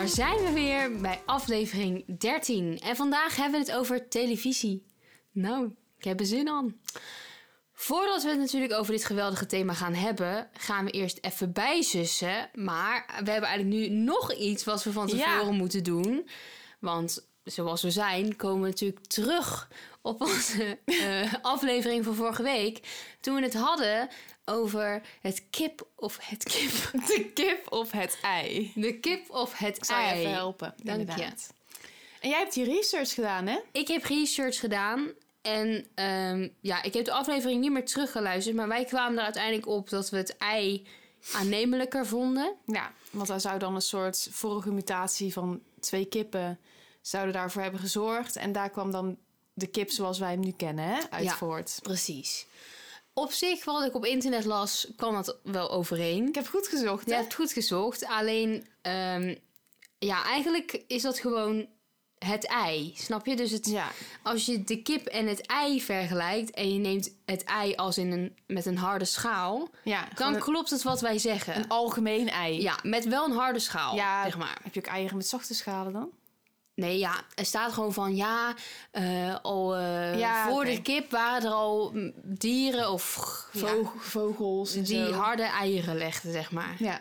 Daar zijn we weer bij aflevering 13. En vandaag hebben we het over televisie. Nou, ik heb er zin aan. Voordat we het natuurlijk over dit geweldige thema gaan hebben, gaan we eerst even bijzussen. Maar we hebben eigenlijk nu nog iets wat we van tevoren Ja. moeten doen. Want zoals we zijn, komen we natuurlijk terug op onze eh, aflevering van vorige week. Toen we het hadden over het kip of het kip. De kip of het ei? De kip of het Ik zal je ei. even helpen. Dank je. En jij hebt die research gedaan, hè? Ik heb research gedaan. En ehm, ja, ik heb de aflevering niet meer teruggeluisterd. Maar wij kwamen er uiteindelijk op dat we het ei aannemelijker vonden. Ja, want daar zou dan een soort vorige mutatie van twee kippen zouden daarvoor hebben gezorgd. En daar kwam dan de kip zoals wij hem nu kennen, hè, uit Ja. voort. Precies. Op zich, wat ik op internet las, kwam dat wel overeen. Ik heb goed gezocht, Je hè? hebt goed gezocht. Alleen, ehm, ja, eigenlijk is dat gewoon het ei. Snap je? Dus het, Ja, als je de kip en het ei vergelijkt en je neemt het ei als in een, met een harde schaal, ja dan een, klopt het wat wij zeggen. een algemeen ei. ja, met wel een harde schaal, Ja. zeg maar. Heb je ook eieren met zachte schalen dan? Nee, ja, er staat gewoon van ja, eh, al eh, Ja, voor de kip waren er al dieren of ja, vogels en die zo. harde eieren legden, zeg maar. Ja,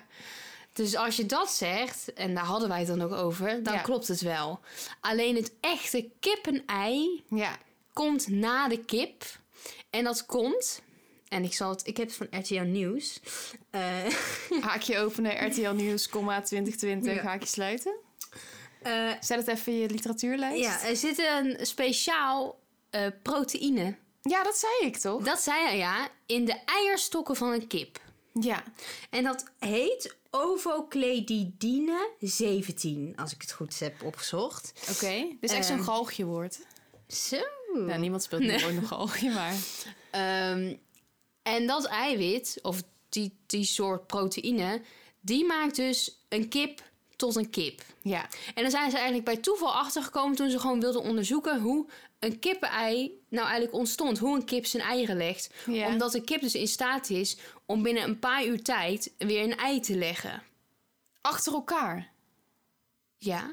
Dus als je dat zegt, en daar hadden wij het dan ook over, dan Ja. klopt het wel. Alleen het echte kippenei ja. komt na de kip. En dat komt, en ik zal het, ik heb het van RTL Nieuws. Eh, Haakje openen, RTL Nieuws, comma 2020, Ja. haakje sluiten. Eh, Zet het even in je literatuurlijst. ja, er zit een speciaal eh, proteïne. ja, dat zei ik toch? Dat zei hij ja, in de eierstokken van een kip. Ja. En dat heet ovocledidine 17, als ik het goed heb opgezocht. Oké, dit is echt Ehm. zo'n galgje-woord. Zo. Nou, niemand speelt nu ooit nog galgje, maar... Ehm, en dat eiwit, of die, die soort proteïne, die maakt dus een kip tot een kip. Ja, En dan zijn ze eigenlijk bij toeval achtergekomen toen ze gewoon wilden onderzoeken hoe een kippenei nou eigenlijk ontstond. Hoe een kip zijn eieren legt. Ja. Omdat een kip dus in staat is om binnen een paar uur tijd weer een ei te leggen. achter elkaar. Ja.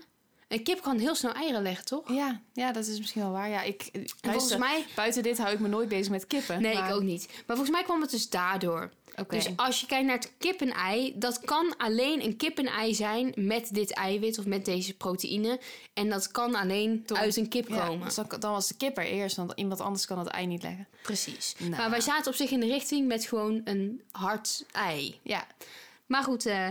Een kip kan heel snel eieren leggen, toch? Ja, ja, dat is misschien wel waar. Ja, ik, En volgens mij... buiten dit hou ik me nooit bezig met kippen. Nee, maar- ik ook niet. Maar volgens mij kwam het dus daardoor. Dus als je kijkt naar het kippenei, dat kan alleen een kippenei zijn met dit eiwit of met deze proteïne. En dat kan alleen uit een kip Ja, komen. dus dan, dan was de kip er eerst, want iemand anders kan het ei niet leggen. Precies. Nou. Maar wij zaten op zich in de richting met gewoon een hard ei. Ja, Maar goed, eh,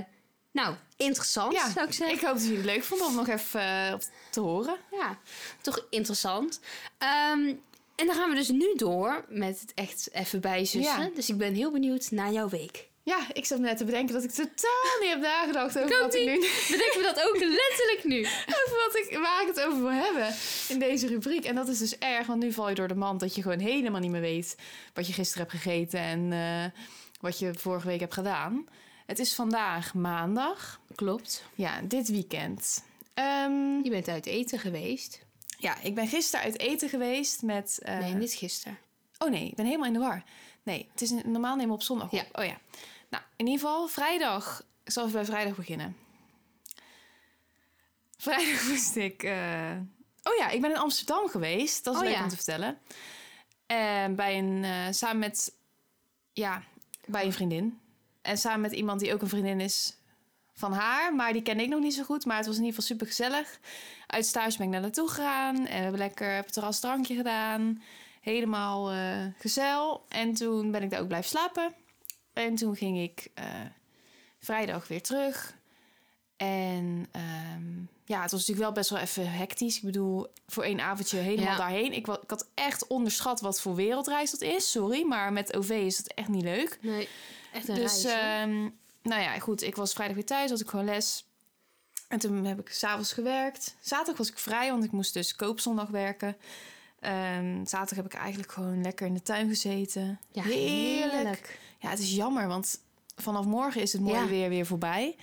nou, interessant ja zou ik zeggen. ik hoop dat jullie het leuk vonden om nog even eh, te horen. Ja, toch interessant. Ehm, en dan gaan we dus nu door met het echt even bijzussen. Ja. Dus ik ben heel benieuwd naar jouw week. Ja, ik zat net te bedenken dat ik totaal niet heb nagedacht over wat ik nu... Bedenken we dat ook letterlijk nu? over wat ik, waar ik het over wil hebben in deze rubriek. En dat is dus erg, want nu val je door de mand dat je gewoon helemaal niet meer weet wat je gisteren hebt gegeten en eh, wat je vorige week hebt gedaan. Het is vandaag maandag. Klopt. Ja, dit weekend. Ehm, Je bent uit eten geweest. Ja, ik ben gisteren uit eten geweest met... eh, nee, niet gisteren. Oh nee, ik ben helemaal in de war. Nee, het is een- normaal nemen we op zondag op. Ja. Oh ja. Nou, in ieder geval, vrijdag. Zal even bij vrijdag beginnen. Vrijdag moest ik... eh, Oh ja, ik ben in Amsterdam geweest. Dat is Oh leuk ja. om te vertellen. En bij een... eh, samen met... Ja, bij een vriendin. En samen met iemand die ook een vriendin is van haar. Maar die ken ik nog niet zo goed. Maar het was in ieder geval super gezellig. Uit stage ben ik naar naartoe gegaan. En we hebben lekker op het terras drankje gedaan. Helemaal eh gezel. En toen ben ik daar ook blijven slapen. En toen ging ik eh, vrijdag weer terug. En ehm, ja, het was natuurlijk wel best wel even hectisch. Ik bedoel, voor één avondje helemaal Ja. daarheen. Ik, ik had echt onderschat wat voor wereldreis dat is. Sorry, maar met OV is het echt niet leuk. Nee, echt een Dus reis. Nou ja, goed, ik was vrijdag weer thuis, had ik gewoon les. En toen heb ik s'avonds gewerkt. Zaterdag was ik vrij, want ik moest dus koopzondag werken. Ehm, zaterdag heb ik eigenlijk gewoon lekker in de tuin gezeten. Ja, heerlijk. heerlijk. Ja, het is jammer, want vanaf morgen is het mooie Ja. weer weer voorbij.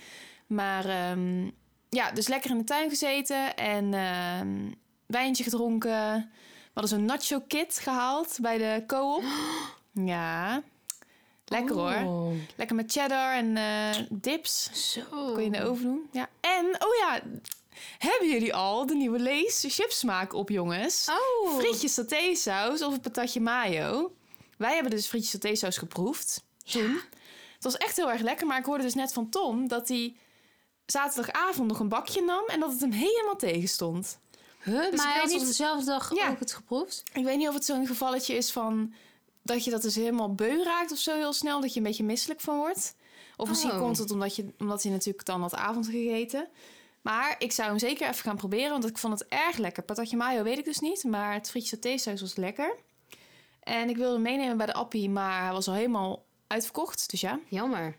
Maar ehm, ja, dus lekker in de tuin gezeten en ehm, wijntje gedronken. We hadden zo'n nacho kit gehaald bij de co-op. Ja, lekker hoor. Oh, Lekker met cheddar en eh, dips. Zo. Kon je in de oven doen. Ja. En, oh ja, hebben jullie al de nieuwe Lees chipsmaak op, jongens? Oh. Frietjes satésaus of een patatje mayo. Wij hebben dus frietjes satésaus geproefd. Toen. Het was echt heel erg lekker, maar ik hoorde dus net van Tom dat hij zaterdagavond nog een bakje nam en dat het hem helemaal tegenstond. Huh, Dus maar hij had niet- op dezelfde dag Ja. ook het geproefd? Ik weet niet of het zo'n gevalletje is van dat je dat dus helemaal beu raakt of zo heel snel, dat je een beetje misselijk van wordt. Of misschien Oh. komt het omdat, je, omdat hij natuurlijk dan had avond gegeten. Maar ik zou hem zeker even gaan proberen, want ik vond het erg lekker. Patatje mayo weet ik dus niet, maar het frietje satésaus was lekker. En ik wilde hem meenemen bij de appie, maar hij was al helemaal uitverkocht. Dus ja, Jammer.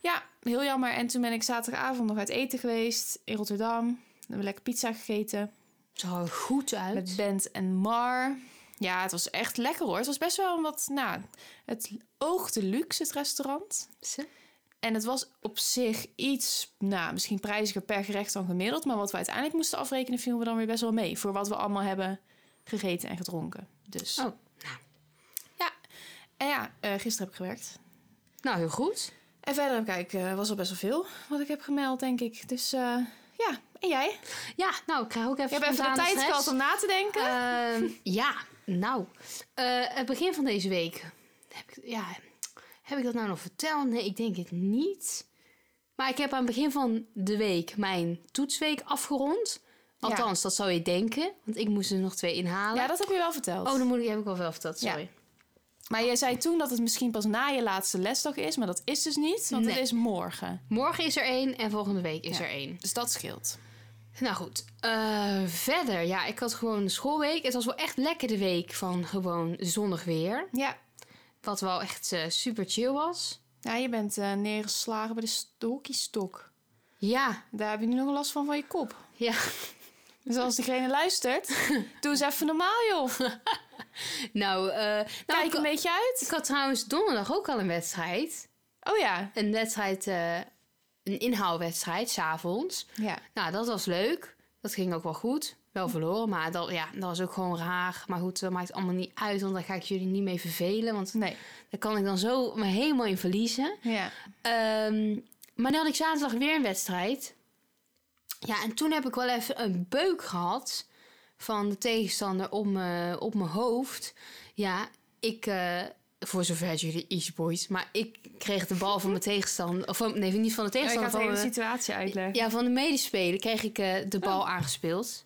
ja, heel jammer. En toen ben ik zaterdagavond nog uit eten geweest in Rotterdam. We hebben lekker pizza gegeten. Zag er goed uit. Met Bent en Mar. Ja, het was echt lekker hoor. Het was best wel wat, nou, het oogde luxe, het restaurant. En het was op zich iets, nou, misschien prijziger per gerecht dan gemiddeld. Maar wat we uiteindelijk moesten afrekenen, vielen we dan weer best wel mee. Voor wat we allemaal hebben gegeten en gedronken. Dus Oh, nou. ja. En ja, eh, gisteren heb ik gewerkt. Nou, heel goed. En verder heb ik eigenlijk, eh, was al best wel veel wat ik heb gemeld, denk ik. Dus eh, ja, en jij? Ja, nou, ik krijg ook even Je hebt even de tijd gehad om na te denken. Ehm, ja, nou. eh, het begin van deze week. Heb ik, ja, heb ik dat nou nog verteld? Nee, ik denk het niet. Maar ik heb aan het begin van de week mijn toetsweek afgerond. Ja. Althans, dat zou je denken. Want ik moest er nog twee inhalen. ja, dat heb je wel verteld. Oh, dan moet ik, heb ik al wel verteld, Ja. sorry. Maar jij zei toen dat het misschien pas na je laatste lesdag is, maar dat is dus niet, want Nee. het is morgen. Morgen is er één en volgende week is Ja. er één. Dus dat scheelt. Nou goed, eh, verder. Ja, ik had gewoon een schoolweek. Het was wel echt lekker de week van gewoon zonnig weer. Ja, Wat wel echt eh, super chill was. ja je bent eh, neergeslagen bij de st- de hockeystok. Ja, Daar heb je nu nog last van van je kop. ja. Dus als diegene luistert, doe eens even normaal, joh. Nou, nou Kijk ik, een beetje uit. ik had trouwens donderdag ook al een wedstrijd. Oh ja. Een wedstrijd, een inhaalwedstrijd, s'avonds. Ja. Nou, dat was leuk. Dat ging ook wel goed. Wel verloren, maar dat, ja, dat was ook gewoon raar. Maar goed, dat maakt allemaal niet uit, want daar ga ik jullie niet mee vervelen. Want Nee. daar kan ik dan zo me helemaal in verliezen. Ja. Ehm, maar dan had ik zaterdag weer een wedstrijd. Ja, en toen heb ik wel even een beuk gehad van de tegenstander op mijn op mijn hoofd. Ja, ik, eh, voor zover jullie iets boys, maar ik kreeg de bal van mijn tegenstander. Of van, nee, niet van de Oh, ik tegenstander. ga de hele mijn- situatie uitleggen. ja, van de medespeler kreeg ik eh, de bal aangespeeld.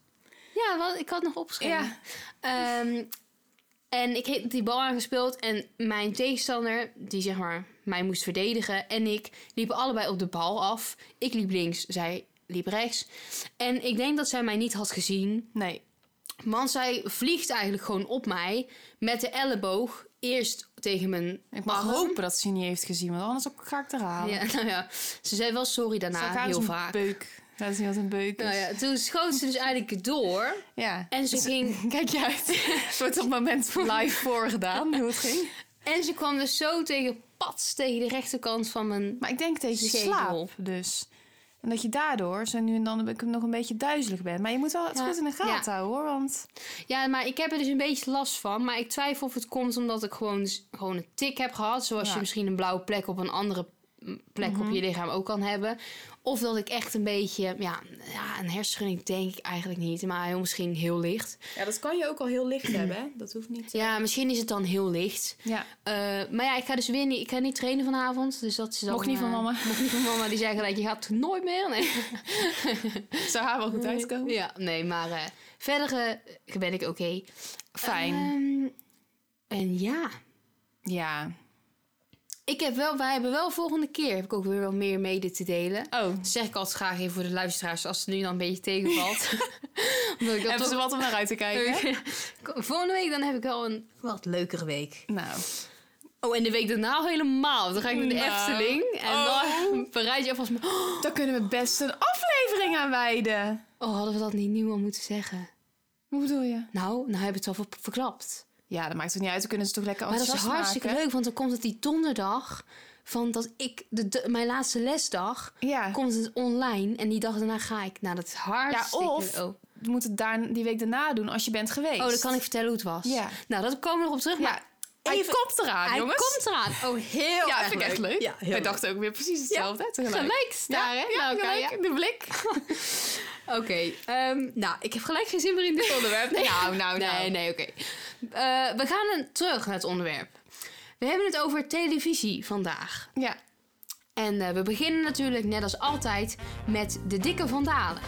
Ja, wat, ik had nog opgeschreven. Ja. Ehm, en ik heb die bal aangespeeld en mijn tegenstander, die zeg maar mij moest verdedigen, en ik liepen allebei op de bal af. Ik liep links, zij liep rechts. En ik denk dat zij mij niet had gezien, Nee. want zij vliegt eigenlijk gewoon op mij met de elleboog eerst tegen mijn Ik mag arm. hopen dat ze niet heeft gezien, want anders ga ik erhalen. Ja, nou ja, ze zei wel sorry daarna, heel een vaak. beuk. Laat zien wat een beuk is. Nou ja, toen schoot ze dus eigenlijk door. Ja. En ze Dus- ging Kijk je uit. Wordt op moment live voorgedaan hoe het ging. En ze kwam dus zo tegen pats tegen de rechterkant van mijn... Maar ik denk tegen Schedel. slaap dus. En dat je daardoor zo nu en dan ik nog een beetje duizelig bent. Maar je moet wel het Ja. goed in de gaten Ja. houden hoor. Want Ja, maar ik heb er dus een beetje last van. Maar ik twijfel of het komt omdat ik gewoon, gewoon een tik heb gehad. Zoals Ja. je misschien een blauwe plek op een andere plek op je lichaam ook kan hebben. Of dat ik echt een beetje... Ja, ja een hersenschudding denk ik eigenlijk niet. Maar heel, misschien heel licht. ja, dat kan je ook al heel licht hebben. Hè? Dat hoeft niet. Ja, misschien is het dan heel licht. Ja. Eh, maar ja, ik ga dus weer niet... Ik ga niet trainen vanavond. Dus dat is dan... Mocht niet van eh, mama. Mocht niet van mama. Die zeggen dat je gaat nooit meer. Nee. Zou haar wel goed uitkomen. Ja, nee, maar eh, verder ben ik oké. Fijn. Ehm, en ja, ja. Ik heb wel, wij hebben wel volgende keer heb ik ook weer wel meer mede te delen. Oh. Dat zeg ik altijd graag even voor de luisteraars als het nu dan een beetje tegenvalt. Omdat ik dat Hebben ze wat om naar uit te kijken? Volgende week dan heb ik wel een wat leukere week. nou. Oh, en de week daarna al helemaal. Dan ga ik naar de Nou. Efteling. En Oh. dan bereid je alvast... me- Oh, Daar kunnen we best een aflevering aan wijden. Oh, hadden we dat niet nu al moeten zeggen? Hoe bedoel je? Nou, nou heb ik het al ver- verklapt. Ja, dat maakt het niet uit. We kunnen ze toch lekker Maar dat is hartstikke maken. leuk, want dan komt het die donderdag... van dat ik... De, de- mijn laatste lesdag... Ja, komt het online. En die dag daarna ga ik. Nou, dat is hartstikke... of- Oh. we moeten het daar die week daarna doen als je bent geweest. oh, dan kan ik vertellen hoe het was. Ja. Nou, dat komen we nog op terug. Ja, Maar hij even- komt eraan, hij jongens. komt eraan. Oh, heel ja, erg vind ik echt leuk. Ja, Wij leuk. dachten ook weer precies hetzelfde. tegelijk. Gelijk hè? Ja, naar elkaar, gelijk, ja. de blik. Oké, ehm, nou, ik heb gelijk geen zin meer in dit onderwerp. Nee. Nou, nou, Nee, nou. nee, oké. Eh, we gaan terug naar het onderwerp. We hebben het over televisie vandaag. Ja, En eh, we beginnen natuurlijk, net als altijd, met de dikke vandalen.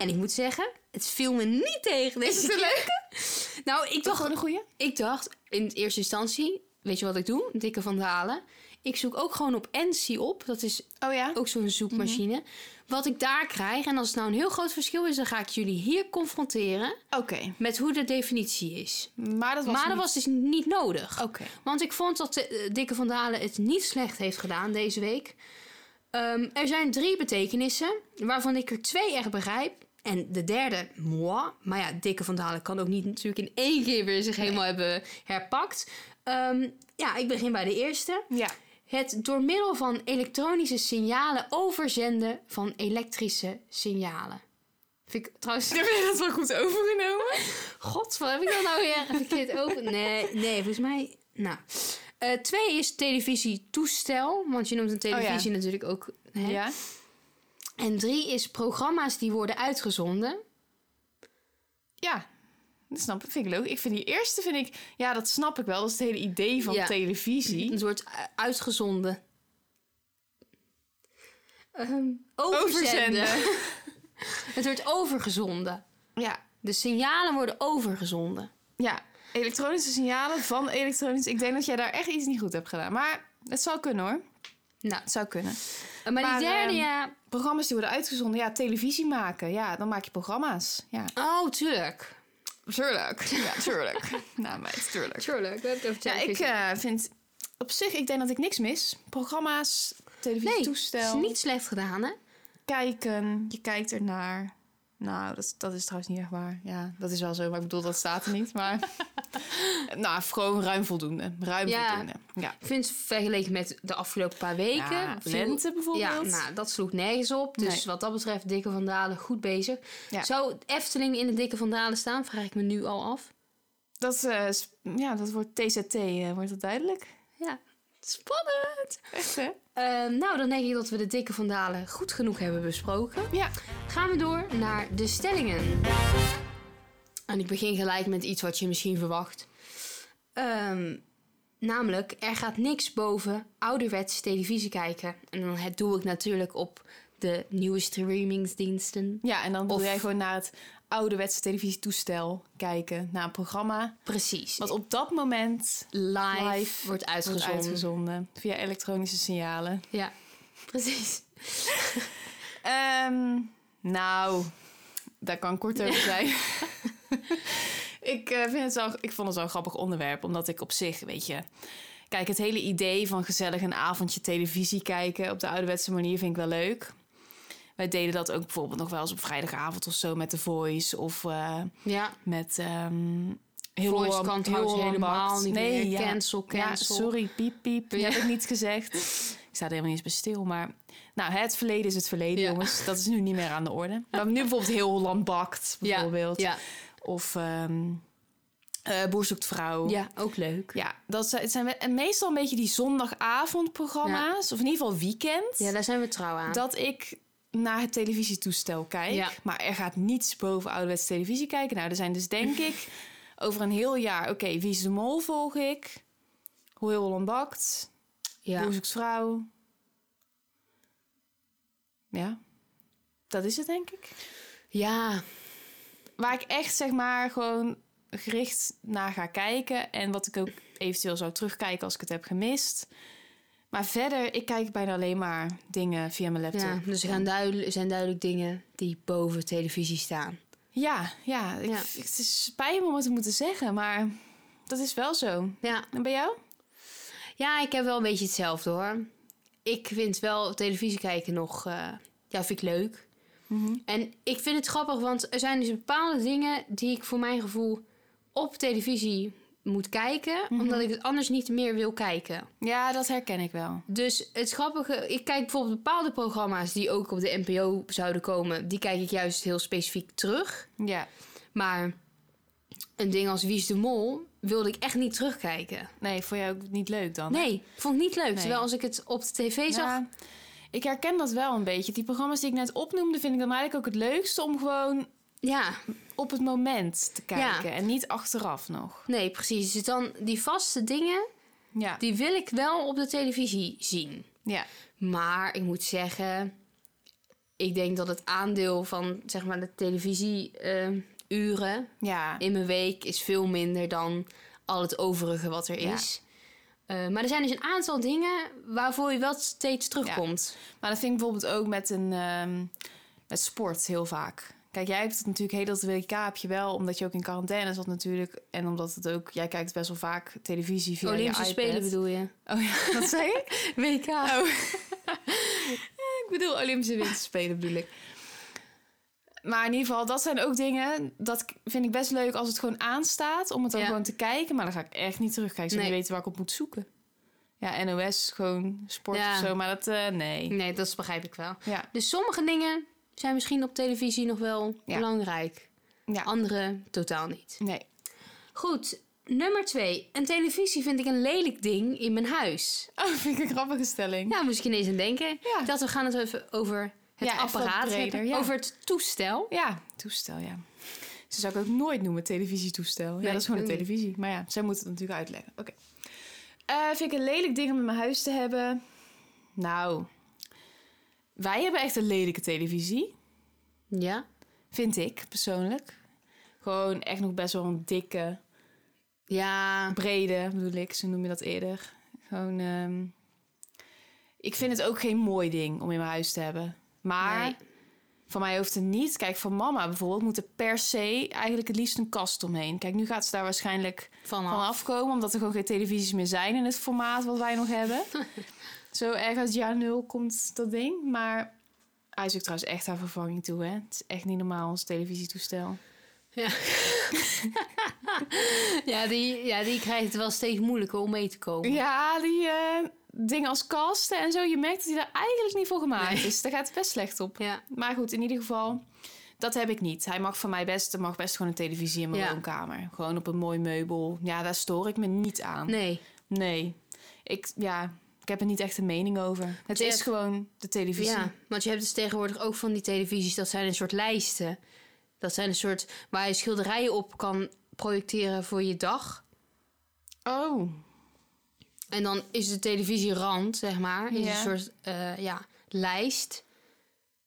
En ik moet zeggen, het viel me niet tegen deze Is het een keer. Nou, ik dacht, gewoon een goeie? ik dacht in eerste instantie, weet je wat ik doe? Dikke vandalen. Ik zoek ook gewoon op NC op. Dat is Oh ja? ook zo'n zoekmachine. Wat ik daar krijg, en als het nou een heel groot verschil is, dan ga ik jullie hier confronteren Oké. met hoe de definitie is. Maar dat was maar dat niet- was dus niet nodig. Oké. Want ik vond dat de, eh, Dikke van Dalen het niet slecht heeft gedaan deze week. Ehm, er zijn drie betekenissen, waarvan ik er twee echt begrijp. En de derde, moi. Maar ja, Dikke van Dalen kan ook niet natuurlijk in één keer weer zich helemaal hebben herpakt. Ehm, ja, ik begin bij de eerste. Ja. Het door middel van elektronische signalen overzenden van elektrische signalen. Vind ik trouwens... Heb je dat wel goed overgenomen? God, wat heb ik dat nou weer verkeerd over? Nee, nee, volgens mij... Nou. Eh, twee is televisietoestel. Want je noemt een televisie natuurlijk ook... Hè? Oh Ja. En drie is programma's die worden uitgezonden. Ja. Dat snap ik. Vind ik leuk. Ik vind die eerste, vind ik... Ja, dat snap ik wel. Dat is het hele idee van Ja. televisie. Het wordt u- uitgezonden. Ehm, Overzenden. overzenden. het wordt overgezonden. Ja. De signalen worden overgezonden. Ja. Elektronische signalen van elektronisch... Ik denk dat jij daar echt iets niet goed hebt gedaan. Maar het zou kunnen hoor. Nou, Het zou kunnen. maar, Maar, die derde, ehm, ja... Programma's die worden uitgezonden. Ja, televisie maken. Ja, dan maak je programma's. Ja. Oh, tuurlijk. Tuurlijk. Ja, tuurlijk. nou, meid, tuurlijk. Tuurlijk, we hebben het over Ja, ik eh, vind... Op zich, ik denk dat ik niks mis. Programma's, Nee, televisietoestel. is niet slecht gedaan, hè? kijken, je kijkt ernaar. Nou, dat, dat is trouwens niet echt waar. Ja, dat is wel zo, maar ik bedoel, dat staat er niet. Maar nou, gewoon ruim voldoende. Ruim Ja. voldoende. Ja. Ik vind vergeleken met de afgelopen paar weken... Ja, lente bijvoorbeeld. Ja, nou, dat sloeg nergens op. Dus Nee. wat dat betreft, Dikke van Dalen goed bezig. Ja. Zou Efteling in de Dikke van Dalen staan? Vraag ik me nu al af. Dat, eh, ja, dat wordt TZT, eh, wordt dat duidelijk? Spannend. Echt, hè? Ehm, nou, dan denk ik dat we de Dikke van Dalen goed genoeg hebben besproken. Ja. Gaan we door naar de stellingen. En ik begin gelijk met iets wat je misschien verwacht. Ehm, namelijk, er gaat niks boven ouderwets televisie kijken. En dan het doe ik natuurlijk op de nieuwe streamingsdiensten. Ja, en dan Of- jij gewoon naar het ouderwetse televisietoestel kijken. Naar een programma. Precies. Wat op dat moment live, live wordt uitgezonden. wordt uitgezonden. Via elektronische signalen. Ja, precies. Ehm, nou, daar kan kort over zijn. ik, eh, vind het wel, ik vond het wel een grappig onderwerp, omdat ik op zich, weet je... Kijk, het hele idee van gezellig een avondje televisie kijken op de ouderwetse manier vind ik wel leuk. Wij deden dat ook bijvoorbeeld nog wel eens op vrijdagavond of zo met The Voice of eh, Ja, met... ehm heel Voice kan heel helemaal niet nee, meer. Ja. Cancel, Ja, cancel. sorry, piep, piep. Ja. heb ik niet gezegd. Ik sta er helemaal niet eens bij stil, maar... Nou, het verleden is het verleden, jongens. Dat is nu niet meer aan de orde. Nu bijvoorbeeld heel Holland bakt, bijvoorbeeld. Ja, Of eh Boer zoekt vrouw. ja, ook leuk. Ja, dat zijn, het zijn we- en meestal een beetje die zondagavondprogramma's. Of in ieder geval weekend. Ja, daar zijn we trouw aan. Dat ik naar het televisietoestel kijk. Ja. Maar er gaat niets boven ouderwetse televisie kijken. Nou, er zijn dus denk ik over een heel jaar... Oké, Wie is de Mol volg ik. Hoe heel Holland bakt. ja. Vrouw. Ja, dat is het denk ik. ja, Waar ik echt zeg maar gewoon gericht naar ga kijken. En wat ik ook eventueel zou terugkijken als ik het heb gemist. Maar verder, ik kijk bijna alleen maar dingen via mijn laptop. ja. Dus er gaan duidelijk, zijn duidelijk dingen die boven televisie staan. Ja, ja, ik, Ja. het is spijt me om het te moeten zeggen, maar dat is wel zo. Ja, En bij jou? Ja, ik heb wel een beetje hetzelfde hoor. Ik vind wel televisie kijken nog, eh, ja, vind ik leuk. Mhm. En ik vind het grappig, want er zijn dus bepaalde dingen die ik voor mijn gevoel op televisie moet kijken, Mhm. omdat ik het anders niet meer wil kijken. Ja, dat herken ik wel. Dus het grappige, ik kijk bijvoorbeeld bepaalde programma's die ook op de NPO zouden komen, die kijk ik juist heel specifiek terug. Ja. Maar een ding als Wie is de Mol wilde ik echt niet terugkijken. Nee, vond jij ook niet leuk dan? Nee, vond ik niet leuk. Nee. Terwijl als ik het op de tv zag, Ja, ik herken dat wel een beetje. Die programma's die ik net opnoemde, vind ik dan eigenlijk ook het leukste om gewoon ja, op het moment te Ja. kijken. En niet achteraf nog. nee, precies. Dus dan die vaste dingen, Ja. die wil ik wel op de televisie zien. Ja. Maar ik moet zeggen, ik denk dat het aandeel van zeg maar de televisieuren Ja. in mijn week is veel minder dan al het overige wat er is. Eh, maar er zijn dus een aantal dingen waarvoor je wel steeds terugkomt. Maar dat vind ik bijvoorbeeld ook met, een, ehm, met sport heel vaak. Kijk, jij hebt het natuurlijk heel dat WK heb je wel, omdat je ook in quarantaine zat natuurlijk. En omdat het ook, jij kijkt best wel vaak televisie via Olympische je Spelen bedoel je? Oh ja, wat zei ik? WK. Oh. ik bedoel, Olympische Winterspelen bedoel ik. Maar in ieder geval, dat zijn ook dingen... dat vind ik best leuk als het gewoon aanstaat... om het dan Ja. gewoon te kijken. Maar dan ga ik echt niet terugkijken. Nee. niet weten waar ik op moet zoeken. Ja, NOS, gewoon sport Ja. of zo. Maar dat, eh, nee. Nee, dat begrijp ik wel. Ja, Dus sommige dingen zijn misschien op televisie nog wel Ja. belangrijk. ja. Andere totaal niet. nee. Goed, nummer twee. Een televisie vind ik een lelijk ding in mijn huis. Oh, vind ik een grappige stelling. Ja, moest ik ineens aan denken. Ja. Dacht, we gaan het even over het Ja, apparaat breder, hebben. Over het toestel. Ja, toestel, ja. Ze zou ik ook nooit noemen, televisietoestel. Nee, ja, dat is gewoon een niet. televisie. Maar ja, zij moeten het natuurlijk uitleggen. Oké. Eh, vind ik een lelijk ding om in mijn huis te hebben? Nou, wij hebben echt een lelijke televisie. Ja. Vind ik, persoonlijk. Gewoon echt nog best wel een dikke, Ja. brede, bedoel ik. Zo noem je dat eerder. Gewoon, ehm, ik vind het ook geen mooi ding om in mijn huis te hebben. Maar... Nee. Van mij hoeft het niet. Kijk, van mama bijvoorbeeld moet er per se eigenlijk het liefst een kast omheen. Kijk, nu gaat ze daar waarschijnlijk Vanaf. van afkomen, omdat er gewoon geen televisies meer zijn in het formaat wat wij nog hebben. Zo erg uit jaar nul komt dat ding. Maar hij ook trouwens echt haar vervanging toe, hè? Het is echt niet normaal ons televisietoestel. Ja. ja, die, ja, die krijgt het wel steeds moeilijker om mee te komen. Ja, die eh, dingen als kasten en zo, je merkt dat hij daar eigenlijk niet voor gemaakt Nee. is. Daar gaat het best slecht op. Ja. Maar goed, in ieder geval, dat heb ik niet. Hij mag van mij best, mag best gewoon een televisie in mijn Ja. woonkamer. Gewoon op een mooi meubel. Ja, daar stoor ik me niet aan. Nee. Nee. Ik, ja, ik heb er niet echt een mening over. Het je is hebt- gewoon de televisie. Ja, want je hebt dus tegenwoordig ook van die televisies, dat zijn een soort lijsten. Dat zijn een soort waar je schilderijen op kan projecteren voor je dag. Oh, En dan is de televisierand, zeg maar, is Ja. een soort eh, ja, lijst.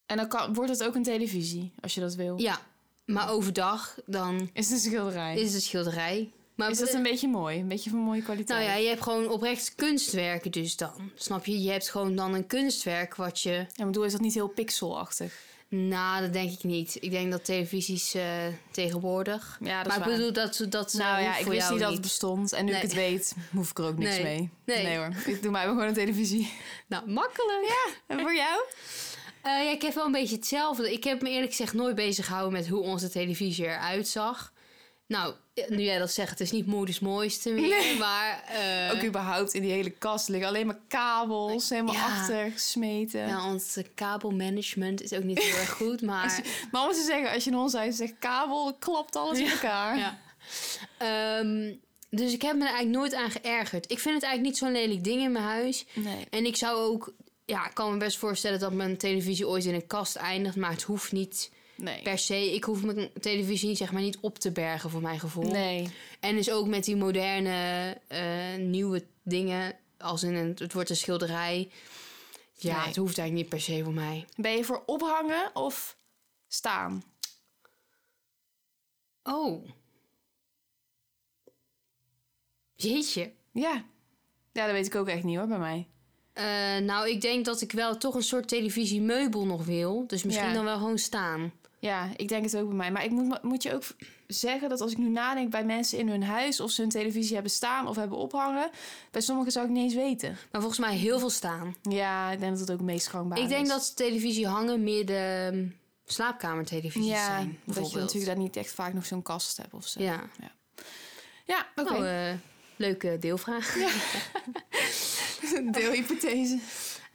en dan kan, wordt het ook een televisie, als je dat wil. Ja, maar overdag dan Is het een schilderij? is het schilderij. Maar is dat een beetje mooi? Een beetje van mooie kwaliteit? Nou ja, je hebt gewoon oprecht kunstwerken dus dan. Snap je? Je hebt gewoon dan een kunstwerk wat je... Ja, bedoel, is dat niet heel pixelachtig? Nou, dat denk ik niet. Ik denk dat televisies eh, tegenwoordig... Ja, dat maar is ik bedoel, dat, dat Nou eh, ja, ik wist niet dat het bestond. En nu Nee. ik het weet, hoef ik er ook niks Nee. mee. Nee. hoor, ik doe mij gewoon een televisie. Nou, makkelijk. Ja. En voor jou? ja, ik heb wel een beetje hetzelfde. Ik heb me eerlijk gezegd nooit bezig gehouden met hoe onze televisie eruit zag. Nou, nu jij dat zegt, het is niet moeders mooiste meer. Nee. Maar eh, Ook überhaupt in die hele kast liggen alleen maar kabels, helemaal Ja. achter gesmeten. ja, ons eh, kabelmanagement is ook niet heel erg goed. Maar Maar om te zeggen, als je in ons huis zegt kabel, klapt alles in elkaar. Ja. Ehm, dus ik heb me er eigenlijk nooit aan geërgerd. Ik vind het eigenlijk niet zo'n lelijk ding in mijn huis. Nee. En ik zou ook... Ja, ik kan me best voorstellen dat mijn televisie ooit in een kast eindigt. Maar het hoeft niet Nee. per se... Ik hoef mijn televisie zeg maar niet op te bergen voor mijn gevoel. Nee. En dus ook met die moderne eh, nieuwe dingen... Als in een, het wordt een schilderij. Ja, Nee. het hoeft eigenlijk niet per se voor mij. Ben je voor ophangen of staan? Oh. Jeetje. Ja. Ja, dat weet ik ook echt niet hoor, bij mij. Eh, nou, ik denk dat ik wel toch een soort televisiemeubel nog wil. Dus misschien Ja. dan wel gewoon staan. Ja, ik denk het ook bij mij. Maar ik moet, moet je ook zeggen dat als ik nu nadenk bij mensen in hun huis... of ze hun televisie hebben staan of hebben ophangen... bij sommigen zou ik niet eens weten. Maar volgens mij heel veel staan. Ja, ik denk dat het ook meest gangbaar is. Ik denk dat televisie hangen meer de um, slaapkamertelevisies ja, zijn. dat je natuurlijk daar niet echt vaak nog zo'n kast hebt of zo. Ja, Ja, oké. nou, eh, leuke deelvraag. Deelhypothese.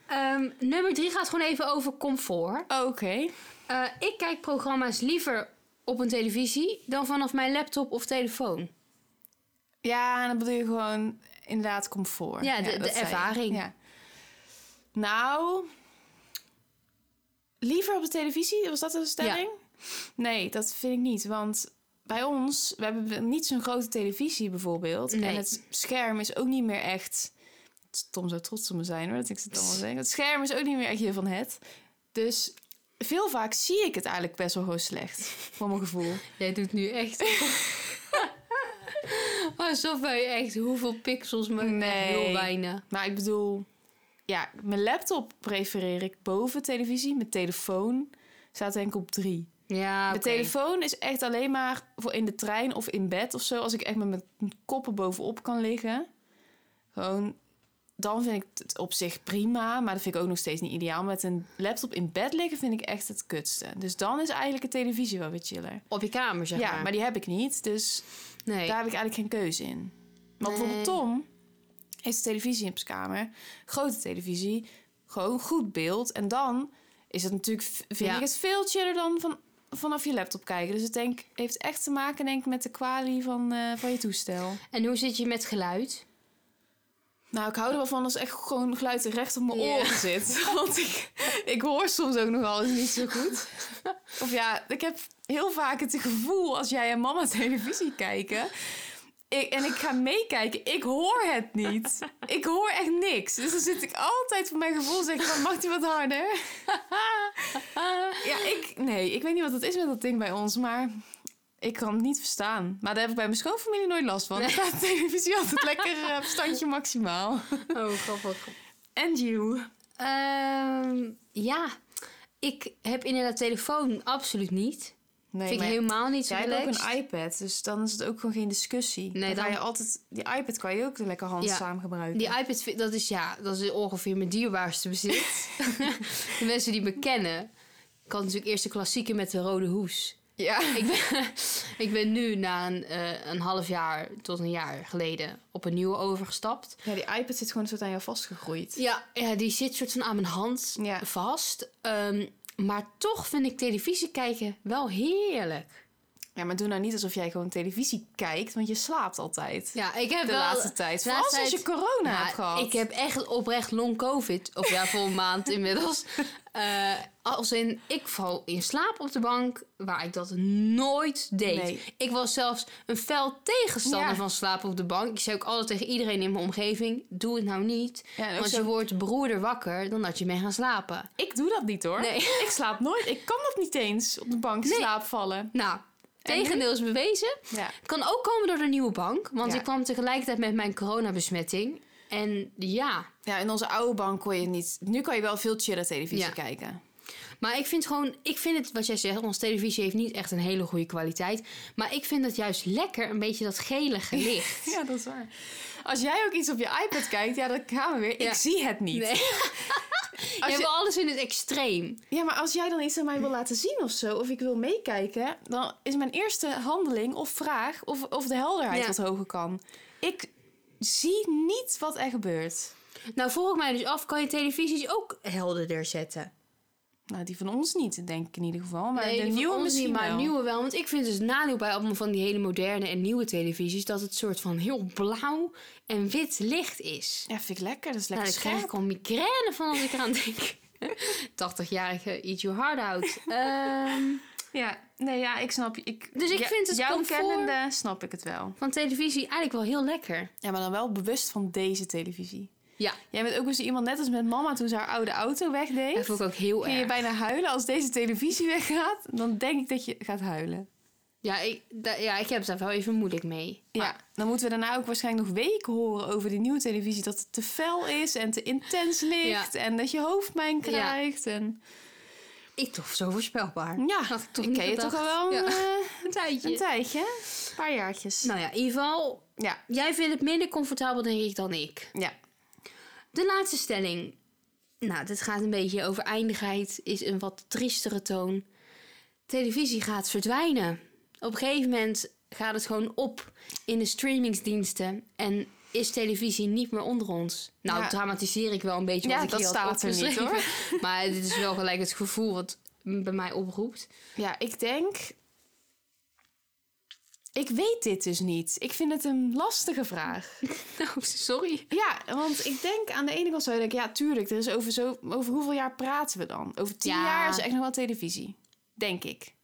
Ehm, nummer drie gaat gewoon even over comfort. Oké. Eh, ik kijk programma's liever op een televisie dan vanaf mijn laptop of telefoon. Ja, en dan bedoel je gewoon inderdaad comfort. Ja, de- dat de ervaring. Ja. Nou, liever op de televisie, was dat een stelling? Nee, dat vind ik niet, want bij ons, we hebben niet zo'n grote televisie bijvoorbeeld. Nee. En het scherm is ook niet meer echt... Tom zou trots op me zijn hoor, dat ik het allemaal zeg. Het scherm is ook niet meer echt heel van het. Dus veel vaak zie ik het eigenlijk best wel gewoon slecht, voor mijn gevoel. Jij doet nu echt... Alsof wij echt hoeveel pixels, maar Nee. heel weinig. Maar ik bedoel, ja, mijn laptop prefereer ik boven televisie. Mijn telefoon staat denk ik op drie. Ja, Mijn telefoon is echt alleen maar voor in de trein of in bed of zo. Als ik echt met mijn koppen bovenop kan liggen. Gewoon, dan vind ik het op zich prima. Maar dat vind ik ook nog steeds niet ideaal. Met een laptop in bed liggen vind ik echt het kutste. Dus dan is eigenlijk een televisie wel weer chiller. Op je kamer, zeg ja, maar. maar die heb ik niet. Dus Nee. daar heb ik eigenlijk geen keuze in. Maar Nee. bijvoorbeeld Tom heeft een televisie in zijn kamer. Grote televisie. Gewoon goed beeld. En dan is het natuurlijk, vind Ja. ik het veel chiller dan van, vanaf je laptop kijken. Dus het denk, heeft echt te maken denk ik, met de kwalie van, eh, van je toestel. En hoe zit je met geluid? Nou, ik hou er wel van als echt gewoon geluid recht op mijn Ja. oren zit. Want ik, ik hoor soms ook nogal eens niet zo goed. Of ja, ik heb heel vaak het gevoel als jij en mama televisie kijken... Ik, en ik ga meekijken, ik hoor het niet. Ik hoor echt niks. Dus dan zit ik altijd voor mijn gevoel zeggen van... mag die wat harder? ja, ik... Nee, ik weet niet wat het is met dat ding bij ons, maar... Ik kan het niet verstaan. Maar daar heb ik bij mijn schoonfamilie nooit last van. Staat de televisie altijd lekker eh, op standje maximaal. Oh, grappig. En you? Ehm, ja, ik heb inderdaad telefoon absoluut niet. Nee, Vind ik helemaal niet zo Jij hebt ook een iPad, dus dan is het ook gewoon geen discussie. Nee, dan, dan- ga je altijd... Die iPad kan je ook lekker handzaam gebruiken. Die iPad, dat is ja, dat is ongeveer mijn dierbaarste bezit. de mensen die me kennen. Ik had natuurlijk eerst de klassieke met de rode hoes. Ja. Ik ben, ik ben nu na een, eh, een half jaar tot een jaar geleden op een nieuwe overgestapt. ja, die iPad zit gewoon een soort aan jou vastgegroeid. Ja, ja die zit soort van aan mijn hand Ja. vast. Ehm, maar toch vind ik televisie kijken wel heerlijk. Ja, maar doe nou niet alsof jij gewoon televisie kijkt, want je slaapt altijd. Ja, ik heb de wel... laatste tijd. Vooral laatste als je corona Nou, hebt gehad. Ik heb echt oprecht long covid. Of ja, voor een maand inmiddels. Eh, als in, ik val in slaap op de bank, waar ik dat nooit deed. Nee. Ik was zelfs een fel tegenstander Ja. van slapen op de bank. Ik zei ook altijd tegen iedereen in mijn omgeving, doe het nou niet. Ja, want zo- je wordt broeder wakker dan dat je mee gaat slapen. Ik doe dat niet hoor. Nee. Ik slaap nooit. Ik kan dat niet eens op de bank Nee. slaapvallen. Nou, En nu? tegendeel is bewezen. Ja. Het kan ook komen door de nieuwe bank. Want Ja. ik kwam tegelijkertijd met mijn coronabesmetting. En ja, ja, in onze oude bank kon je niet... Nu kan je wel veel chiller televisie Ja. kijken. Maar ik vind gewoon, ik vind het wat jij zegt, onze televisie heeft niet echt een hele goede kwaliteit. Maar ik vind het juist lekker, een beetje dat gele gelicht. Ja, dat is waar. Als jij ook iets op je iPad kijkt, ja, dan gaan we weer. Ja. Ik zie het niet. Nee. Je Als hebt je- alles in het extreem. Ja, maar als jij dan iets aan mij wil laten zien of zo, of ik wil meekijken, dan is mijn eerste handeling of vraag of, of de helderheid Ja. wat hoger kan. Ik zie niet wat er gebeurt. Nou ik mij dus af, kan je televisies ook helderder zetten? Nou, die van ons niet, denk ik in ieder geval. Maar nee, de nieuwe ons misschien niet, maar wel. nieuwe wel. Want ik vind dus nadeel bij allemaal van die hele moderne en nieuwe televisies... dat het soort van heel blauw en wit licht is. Ja, vind ik lekker. Dat is Nou, lekker daar krijg ik al migraine van als ik eraan denk. 80-jarige eat your heart out. Ehm, Ja, nee, ja, ik snap je. Ik, Dus ik ja, vind het Jouw kennende snap ik het wel. van televisie eigenlijk wel heel lekker. Ja, maar dan wel bewust van deze televisie. Ja, Jij bent ook eens iemand net als met mama toen ze haar oude auto wegdeed. dat vond ik ook heel Ging je erg. bijna huilen als deze televisie weggaat? Dan denk ik dat je gaat huilen. Ja ik, ja, ik heb daar wel even moeilijk mee. Ja, dan moeten we daarna ook waarschijnlijk nog weken horen over die nieuwe televisie. Dat het te fel is en te intens licht. En dat je hoofdpijn krijgt. En... Ik toch zo voorspelbaar. Ja, Had ik toch ik ken je toch al wel een, eh, Een tijdje. een tijdje. Een paar jaartjes. Nou ja, in ieder geval, Ja, jij vindt het minder comfortabel, denk ik, dan ik. ja. De laatste stelling. Nou, dit gaat een beetje over eindigheid, is een wat triestere toon. Televisie gaat verdwijnen. Op een gegeven moment gaat het gewoon op in de streamingsdiensten en is televisie niet meer onder ons. Nou, Ja. dramatiseer ik wel een beetje Ja, wat ik dat staat er niet, opgeschreven. Maar dit is wel gelijk het gevoel wat bij mij oproept. Ja, ik denk... Ik weet dit dus niet. Ik vind het een lastige vraag. Nou, sorry. Ja, want ik denk aan de ene kant zou je denken... Ja, tuurlijk, er is over, zo, over hoeveel jaar praten we dan? Over tien Ja. jaar is echt nog wel televisie. Denk ik.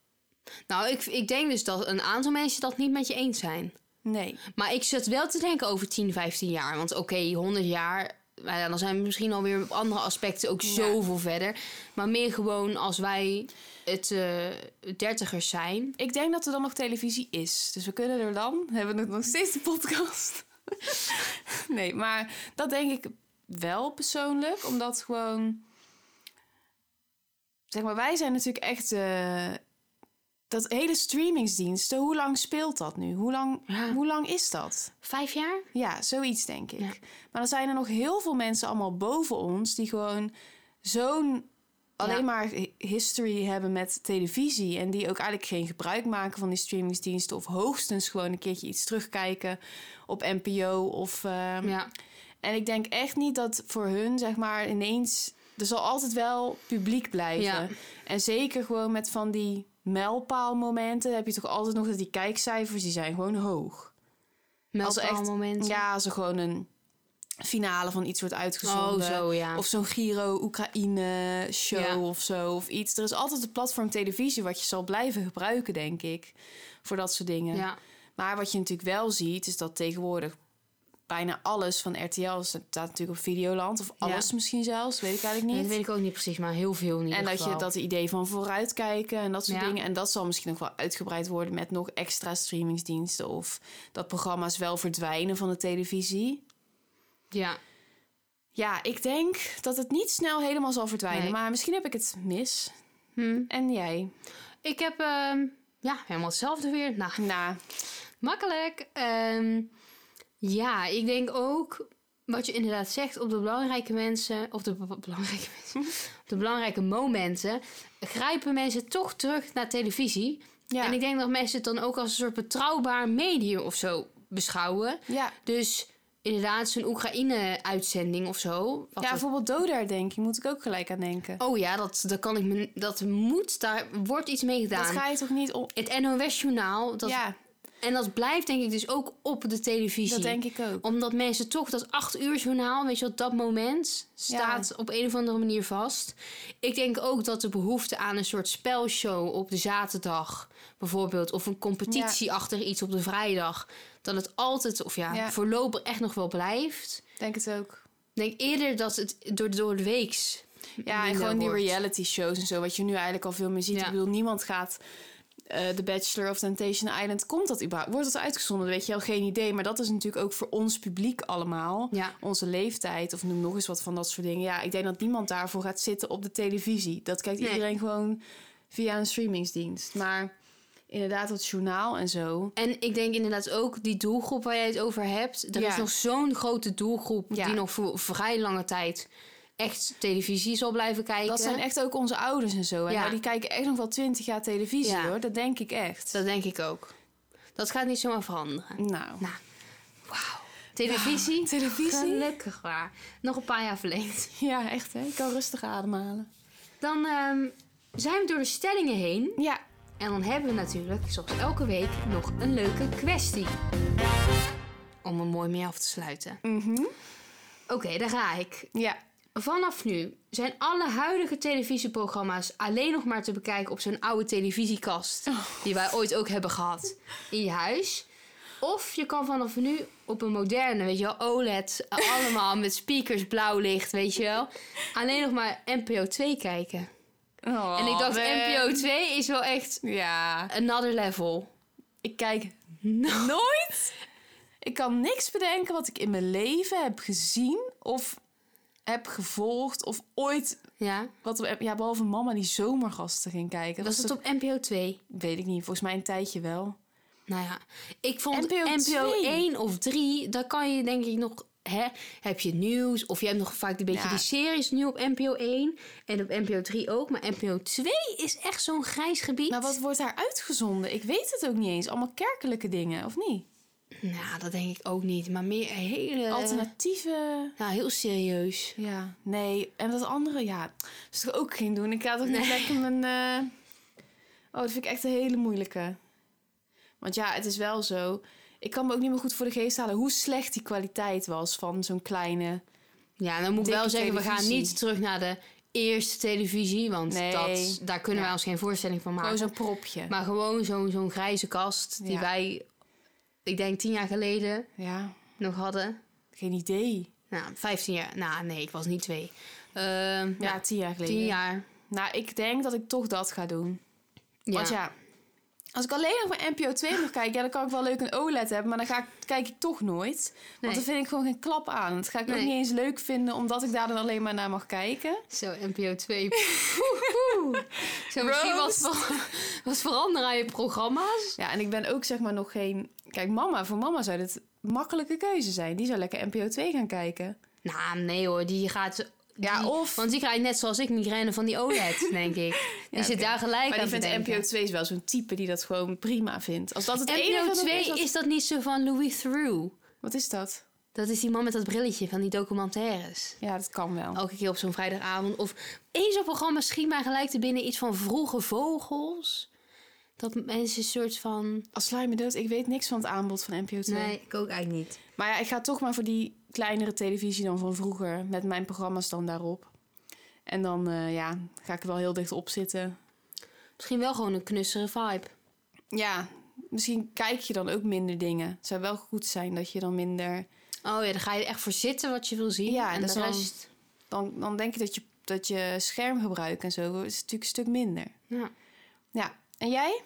Nou, ik, ik denk dus dat een aantal mensen dat niet met je eens zijn. Nee. Maar ik zit wel te denken over 10, 15 jaar. Want oké, 100 jaar, nou dan zijn we misschien alweer op andere aspecten ook Ja. zoveel verder. Maar meer gewoon als wij het eh dertigers zijn. Ik denk dat er dan nog televisie is. Dus we kunnen er dan... Hebben we nog steeds de podcast? nee, maar dat denk ik wel persoonlijk. Omdat gewoon... Zeg maar, wij zijn natuurlijk echt... eh, dat hele streamingsdiensten, hoe lang speelt dat nu? Hoe lang, Ja. hoe lang is dat? Vijf jaar? Ja, zoiets denk ik. Ja. Maar dan zijn er nog heel veel mensen allemaal boven ons... die gewoon zo'n alleen Ja. maar hi- history hebben met televisie... en die ook eigenlijk geen gebruik maken van die streamingsdiensten... of hoogstens gewoon een keertje iets terugkijken op NPO of... ehm, Ja. En ik denk echt niet dat voor hun, zeg maar, ineens... Er zal altijd wel publiek blijven. Ja. En zeker gewoon met van die mijlpaalmomenten... heb je toch altijd nog dat die kijkcijfers, die zijn gewoon hoog. Als echt- moment. Ja, als er gewoon een finale van iets wordt Oh, uitgezonden. zo ja. Of zo'n Giro-Oekraïne-show Ja. of zo. Of iets. Er is altijd een platform televisie wat je zal blijven gebruiken, denk ik. Voor dat soort dingen. ja. Maar wat je natuurlijk wel ziet, is dat tegenwoordig bijna alles van RTL staat natuurlijk op Videoland. Of alles misschien zelfs, weet ik eigenlijk Dat niet. weet ik ook niet precies, maar heel veel ieder En dat geval. je dat idee van vooruitkijken en dat soort Ja. dingen. En dat zal misschien nog wel uitgebreid worden met nog extra streamingsdiensten. Of dat programma's wel verdwijnen van de televisie. Ja. Ja, ik denk dat het niet snel helemaal zal verdwijnen. Nee. Maar misschien heb ik het mis. Hm. En jij? Ik heb ehm, ja, helemaal hetzelfde weer. Nou, Nou, Makkelijk. Ehm, ja, ik denk ook wat je inderdaad zegt op de belangrijke mensen, of de be- belangrijke mensen, op de belangrijke momenten, grijpen mensen toch terug naar televisie. ja. En ik denk dat mensen het dan ook als een soort betrouwbaar medium of zo beschouwen. ja. Dus inderdaad, zo'n Oekraïne-uitzending of zo. ja, bijvoorbeeld doderdenking moet ik ook gelijk aan denken. Oh ja, dat, dat kan ik me, dat moet, daar wordt iets mee dat gedaan. ga je toch niet op... Het NOS-journaal, dat, ja, en dat blijft denk ik dus ook op de televisie. dat denk ik ook. Omdat mensen toch dat acht uur journaal, weet je wat, dat moment staat op een of andere manier vast. Ik denk ook dat de behoefte aan een soort spelshow op de zaterdag, bijvoorbeeld, of een competitie achter iets op de vrijdag, dat het altijd, of ja, Ja. voorlopig echt nog wel blijft. Denk het ook. Ik denk eerder dat het door, door de weeks. Ja, en gewoon die reality shows en zo, wat je nu eigenlijk al veel meer ziet. Ik bedoel, niemand gaat eh The Bachelor of Temptation Island. Komt dat überhaupt? Wordt dat uitgezonden? Weet je al geen idee. Maar dat is natuurlijk ook voor ons publiek allemaal. Ja. Onze leeftijd, of noem nog eens wat van dat soort dingen. Ja, ik denk dat niemand daarvoor gaat zitten op de televisie. Dat kijkt Nee. iedereen gewoon via een streamingsdienst. Maar inderdaad, het journaal en zo. En ik denk inderdaad ook die doelgroep waar jij het over hebt. Er Ja. is nog zo'n grote doelgroep Ja. die nog voor vrij lange tijd echt televisie zal blijven kijken. Dat zijn echt ook onze ouders en zo. En Ja. die kijken echt nog wel twintig jaar televisie Ja. hoor. Dat denk ik echt. Dat denk ik ook. Dat gaat niet zomaar veranderen. Nou. Nou, wauw. Televisie? televisie? Gelukkig waar. Nog een paar jaar verlengd. Ja, echt hè. Ik kan rustig ademhalen. Dan ehm, zijn we door de stellingen heen. Ja, En dan hebben we natuurlijk, zoals elke week, nog een leuke kwestie. Om er mooi mee af te sluiten. Mhm. Oké, daar ga ik. Ja. Vanaf nu zijn alle huidige televisieprogramma's alleen nog maar te bekijken op zo'n oude televisiekast. Die wij ooit ook hebben gehad in je huis. Of je kan vanaf nu op een moderne, weet je wel, OLED, eh, allemaal met speakers, blauw licht, weet je wel. Alleen nog maar NPO 2 kijken. Oh, en ik dacht, man. NPO 2 is wel echt Ja. another level. Ik kijk nooit. Ik kan niks bedenken wat ik in mijn leven heb gezien of heb gevolgd of ooit Ja. wat op, ja, behalve mama die zomergasten ging kijken. Was Dat het op NPO 2? Weet ik niet, volgens mij een tijdje wel. Nou ja, ik vond NPO NPO, 2. 1 of 3, daar kan je denk ik nog... Hè, heb je nieuws of je hebt nog vaak een beetje Ja. die series nu op NPO 1 en op NPO 3 ook. Maar NPO 2 is echt zo'n grijs gebied. Maar wat wordt daar uitgezonden? Ik weet het ook niet eens. Allemaal kerkelijke dingen, of niet? Nou, dat denk ik ook niet. Maar meer hele... Alternatieve... Nou, heel serieus. Ja, nee. En dat andere, ja, dat is toch ook geen doen. Ik ga toch niet lekker mijn... eh, Oh, dat vind ik echt een hele moeilijke. Want ja, het is wel zo. Ik kan me ook niet meer goed voor de geest halen hoe slecht die kwaliteit was van zo'n kleine... Ja, dan moet ik wel zeggen, we gaan niet terug naar de eerste televisie. Want Nee. dat, daar kunnen Ja. wij ons geen voorstelling van maken. Gewoon zo'n propje. Maar gewoon zo'n zo'n grijze kast die Ja. wij, ik denk tien jaar geleden Ja, nog hadden. geen idee. Nou, 15 jaar. Nou, nee, ik was niet twee. Ehm Ja, ja, tien jaar geleden. tien jaar. Nou, ik denk dat ik toch dat ga doen. Ja. Want ja, als ik alleen nog maar NPO 2 mag kijken, ja, dan kan ik wel leuk een OLED hebben, maar dan ga ik, kijk ik toch nooit. Want Nee. dan vind ik gewoon geen klap aan. Dat ga ik ook niet eens leuk vinden, omdat ik daar dan alleen maar naar mag kijken. Zo, NPO 2. Poeh. Zo, misschien ver- wat veranderen aan je programma's. Ja, en ik ben ook zeg maar nog geen... Kijk, mama, voor mama zou dit makkelijke keuze zijn. Die zou lekker NPO 2 gaan kijken. Nou, nee hoor, die gaat... Ja, of- Want die krijgt net zoals ik migraine van die OLED, denk ik. Die Ja, zit daar gelijk Maar aan die te vindt denken. NPO 2 is wel zo'n type die dat gewoon prima vindt. Als dat het enige NPO nog 2 is... is, wat- dat niet zo van Louis Theroux. Wat is dat? Dat is die man met dat brilletje van die documentaires. Ja, dat kan wel. Elke keer op zo'n vrijdagavond. Of één zo'n programma schiet mij gelijk te binnen iets van vroege vogels. Dat mensen een soort van... Als sla je me dood, ik weet niks van het aanbod van NPO 2. Nee, ik ook eigenlijk niet. Maar ja, ik ga toch maar voor die kleinere televisie dan van vroeger. Met mijn programma's dan daarop. En dan eh, ja, ga ik er wel heel dicht op zitten. Misschien wel gewoon een knussere vibe. Ja, misschien kijk je dan ook minder dingen. Het zou wel goed zijn dat je dan minder... Oh ja, dan ga je echt voor zitten wat je wil zien. Ja, en de dan- rest... Dan, dan denk je dat, je dat je schermgebruik en zo is natuurlijk een stuk minder. Ja. Ja, en jij?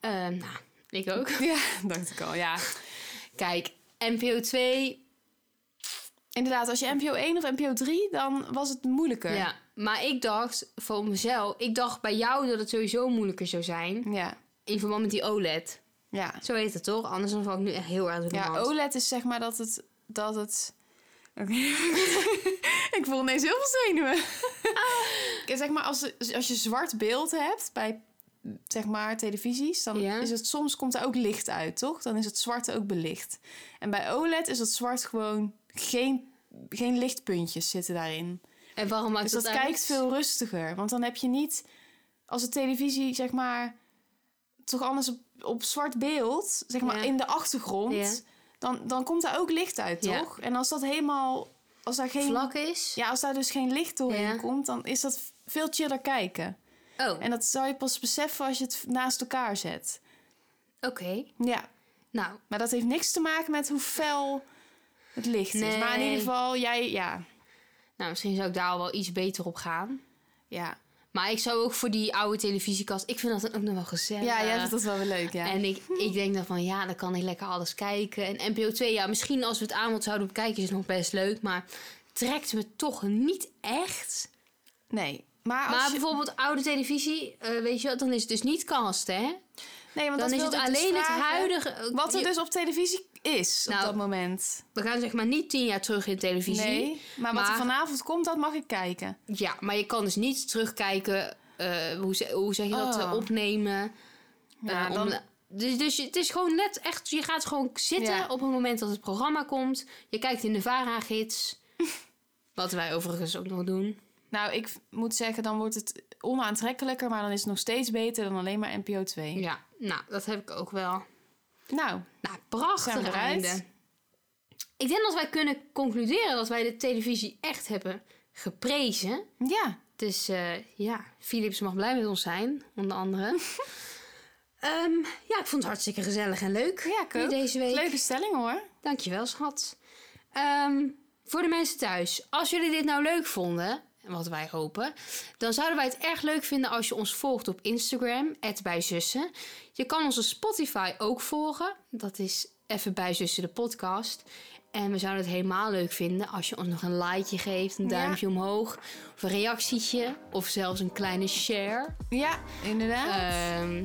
Eh, nou, ik ook. Ja, dacht ik al, ja. Kijk, NPO 2... Inderdaad, als je NPO 1 of NPO 3, dan was het moeilijker. Ja, maar ik dacht voor mezelf... Ik dacht bij jou dat het sowieso moeilijker zou zijn. Ja, In verband met die OLED. ja. Zo heet het toch? Anders dan val ik nu echt heel erg door de Ja. OLED is zeg maar dat het... Dat het... Oké. ik voel ineens heel veel zenuwen. Kijk, zeg maar, als, als je zwart beeld hebt bij zeg maar televisies, dan Ja. is het soms komt er ook licht uit, toch? Dan is het zwart ook belicht. En bij OLED is het zwart gewoon geen, geen lichtpuntjes zitten daarin. En waarom maakt Dus dat dat uit? kijkt veel rustiger. Want dan heb je niet... Als de televisie, zeg maar... toch anders op, op zwart beeld... zeg maar Ja. in de achtergrond... Ja. Dan, dan komt daar ook licht uit, toch? En als dat helemaal... Als daar geen, Vlak is? Ja, als daar dus geen licht doorheen komt... dan is dat veel chiller kijken. Oh, En dat zou je pas beseffen als je het naast elkaar zet. oké. Ja, Nou, maar dat heeft niks te maken met hoe fel het licht is. Maar in Nee. ieder geval, jij... Ja, nou, misschien zou ik daar al wel iets beter op gaan. ja. Maar ik zou ook voor die oude televisiekast... Ik vind dat dan ook nog wel gezellig. ja jij vindt dat wel weer leuk, ja. En ik, ik denk dan van, ja, dan kan ik lekker alles kijken. En NPO 2, ja, misschien als we het aanbod zouden bekijken... is het nog best leuk, maar trekt me toch niet echt. Nee. Maar, als Maar je- bijvoorbeeld oude televisie, eh, weet je wel... dan is het dus niet cast, hè? Nee, want Dan is het dus alleen het huidige... Wat er dus op televisie is op Nou, dat moment. We gaan zeg maar niet tien jaar terug in televisie. Nee, maar wat er vanavond komt, dat mag ik kijken. Ja, maar je kan dus niet terugkijken... eh, hoe, ze- hoe zeg je dat? Oh. eh, opnemen. Ja, Eh, dan- om- dus, dus het is gewoon net echt... Je gaat gewoon zitten Ja. op het moment dat het programma komt. Je kijkt in de VARA-gids. wat wij overigens ook nog doen. Nou, ik moet zeggen, dan wordt het onaantrekkelijker, maar dan is het nog steeds beter dan alleen maar NPO 2. Ja, nou, dat heb ik ook wel. Nou, Nou, prachtig einde. Ik denk dat wij kunnen concluderen dat wij de televisie echt hebben geprezen. ja. Dus eh, ja, Philips mag blij met ons zijn, onder andere. Ehm, ja, ik vond het hartstikke gezellig en leuk Ja, ik deze week. Leuke stelling hoor. Dankjewel, schat. Ehm, voor de mensen thuis, als jullie dit nou leuk vonden, wat wij hopen, dan zouden wij het erg leuk vinden als je ons volgt op Instagram, bijzussen. Je kan onze Spotify ook volgen, dat is even bijzussen de podcast. En we zouden het helemaal leuk vinden als je ons nog een likeje geeft, een Ja. duimpje omhoog, of een reactietje, of zelfs een kleine share. Ja, inderdaad. Ehm,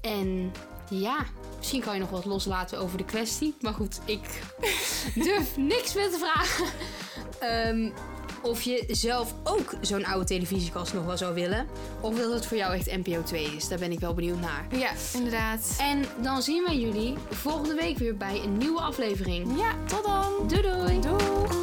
en ja, misschien kan je nog wat loslaten over de kwestie. Maar goed, ik durf niks meer te vragen. Ehm, of je zelf ook zo'n oude televisiekast nog wel zou willen. Of dat het voor jou echt NPO 2 is. Daar ben ik wel benieuwd naar. ja, inderdaad. En dan zien wij jullie volgende week weer bij een nieuwe aflevering. Ja, tot dan. Doei doei!